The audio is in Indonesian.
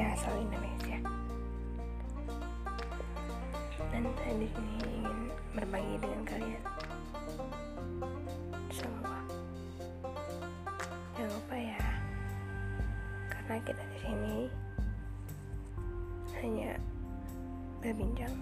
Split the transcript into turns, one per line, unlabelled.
India asal Indonesia. Dan saya di ingin berbagi dengan kalian. Semua. Jangan lupa ya karena kita di sini hanya berbincang.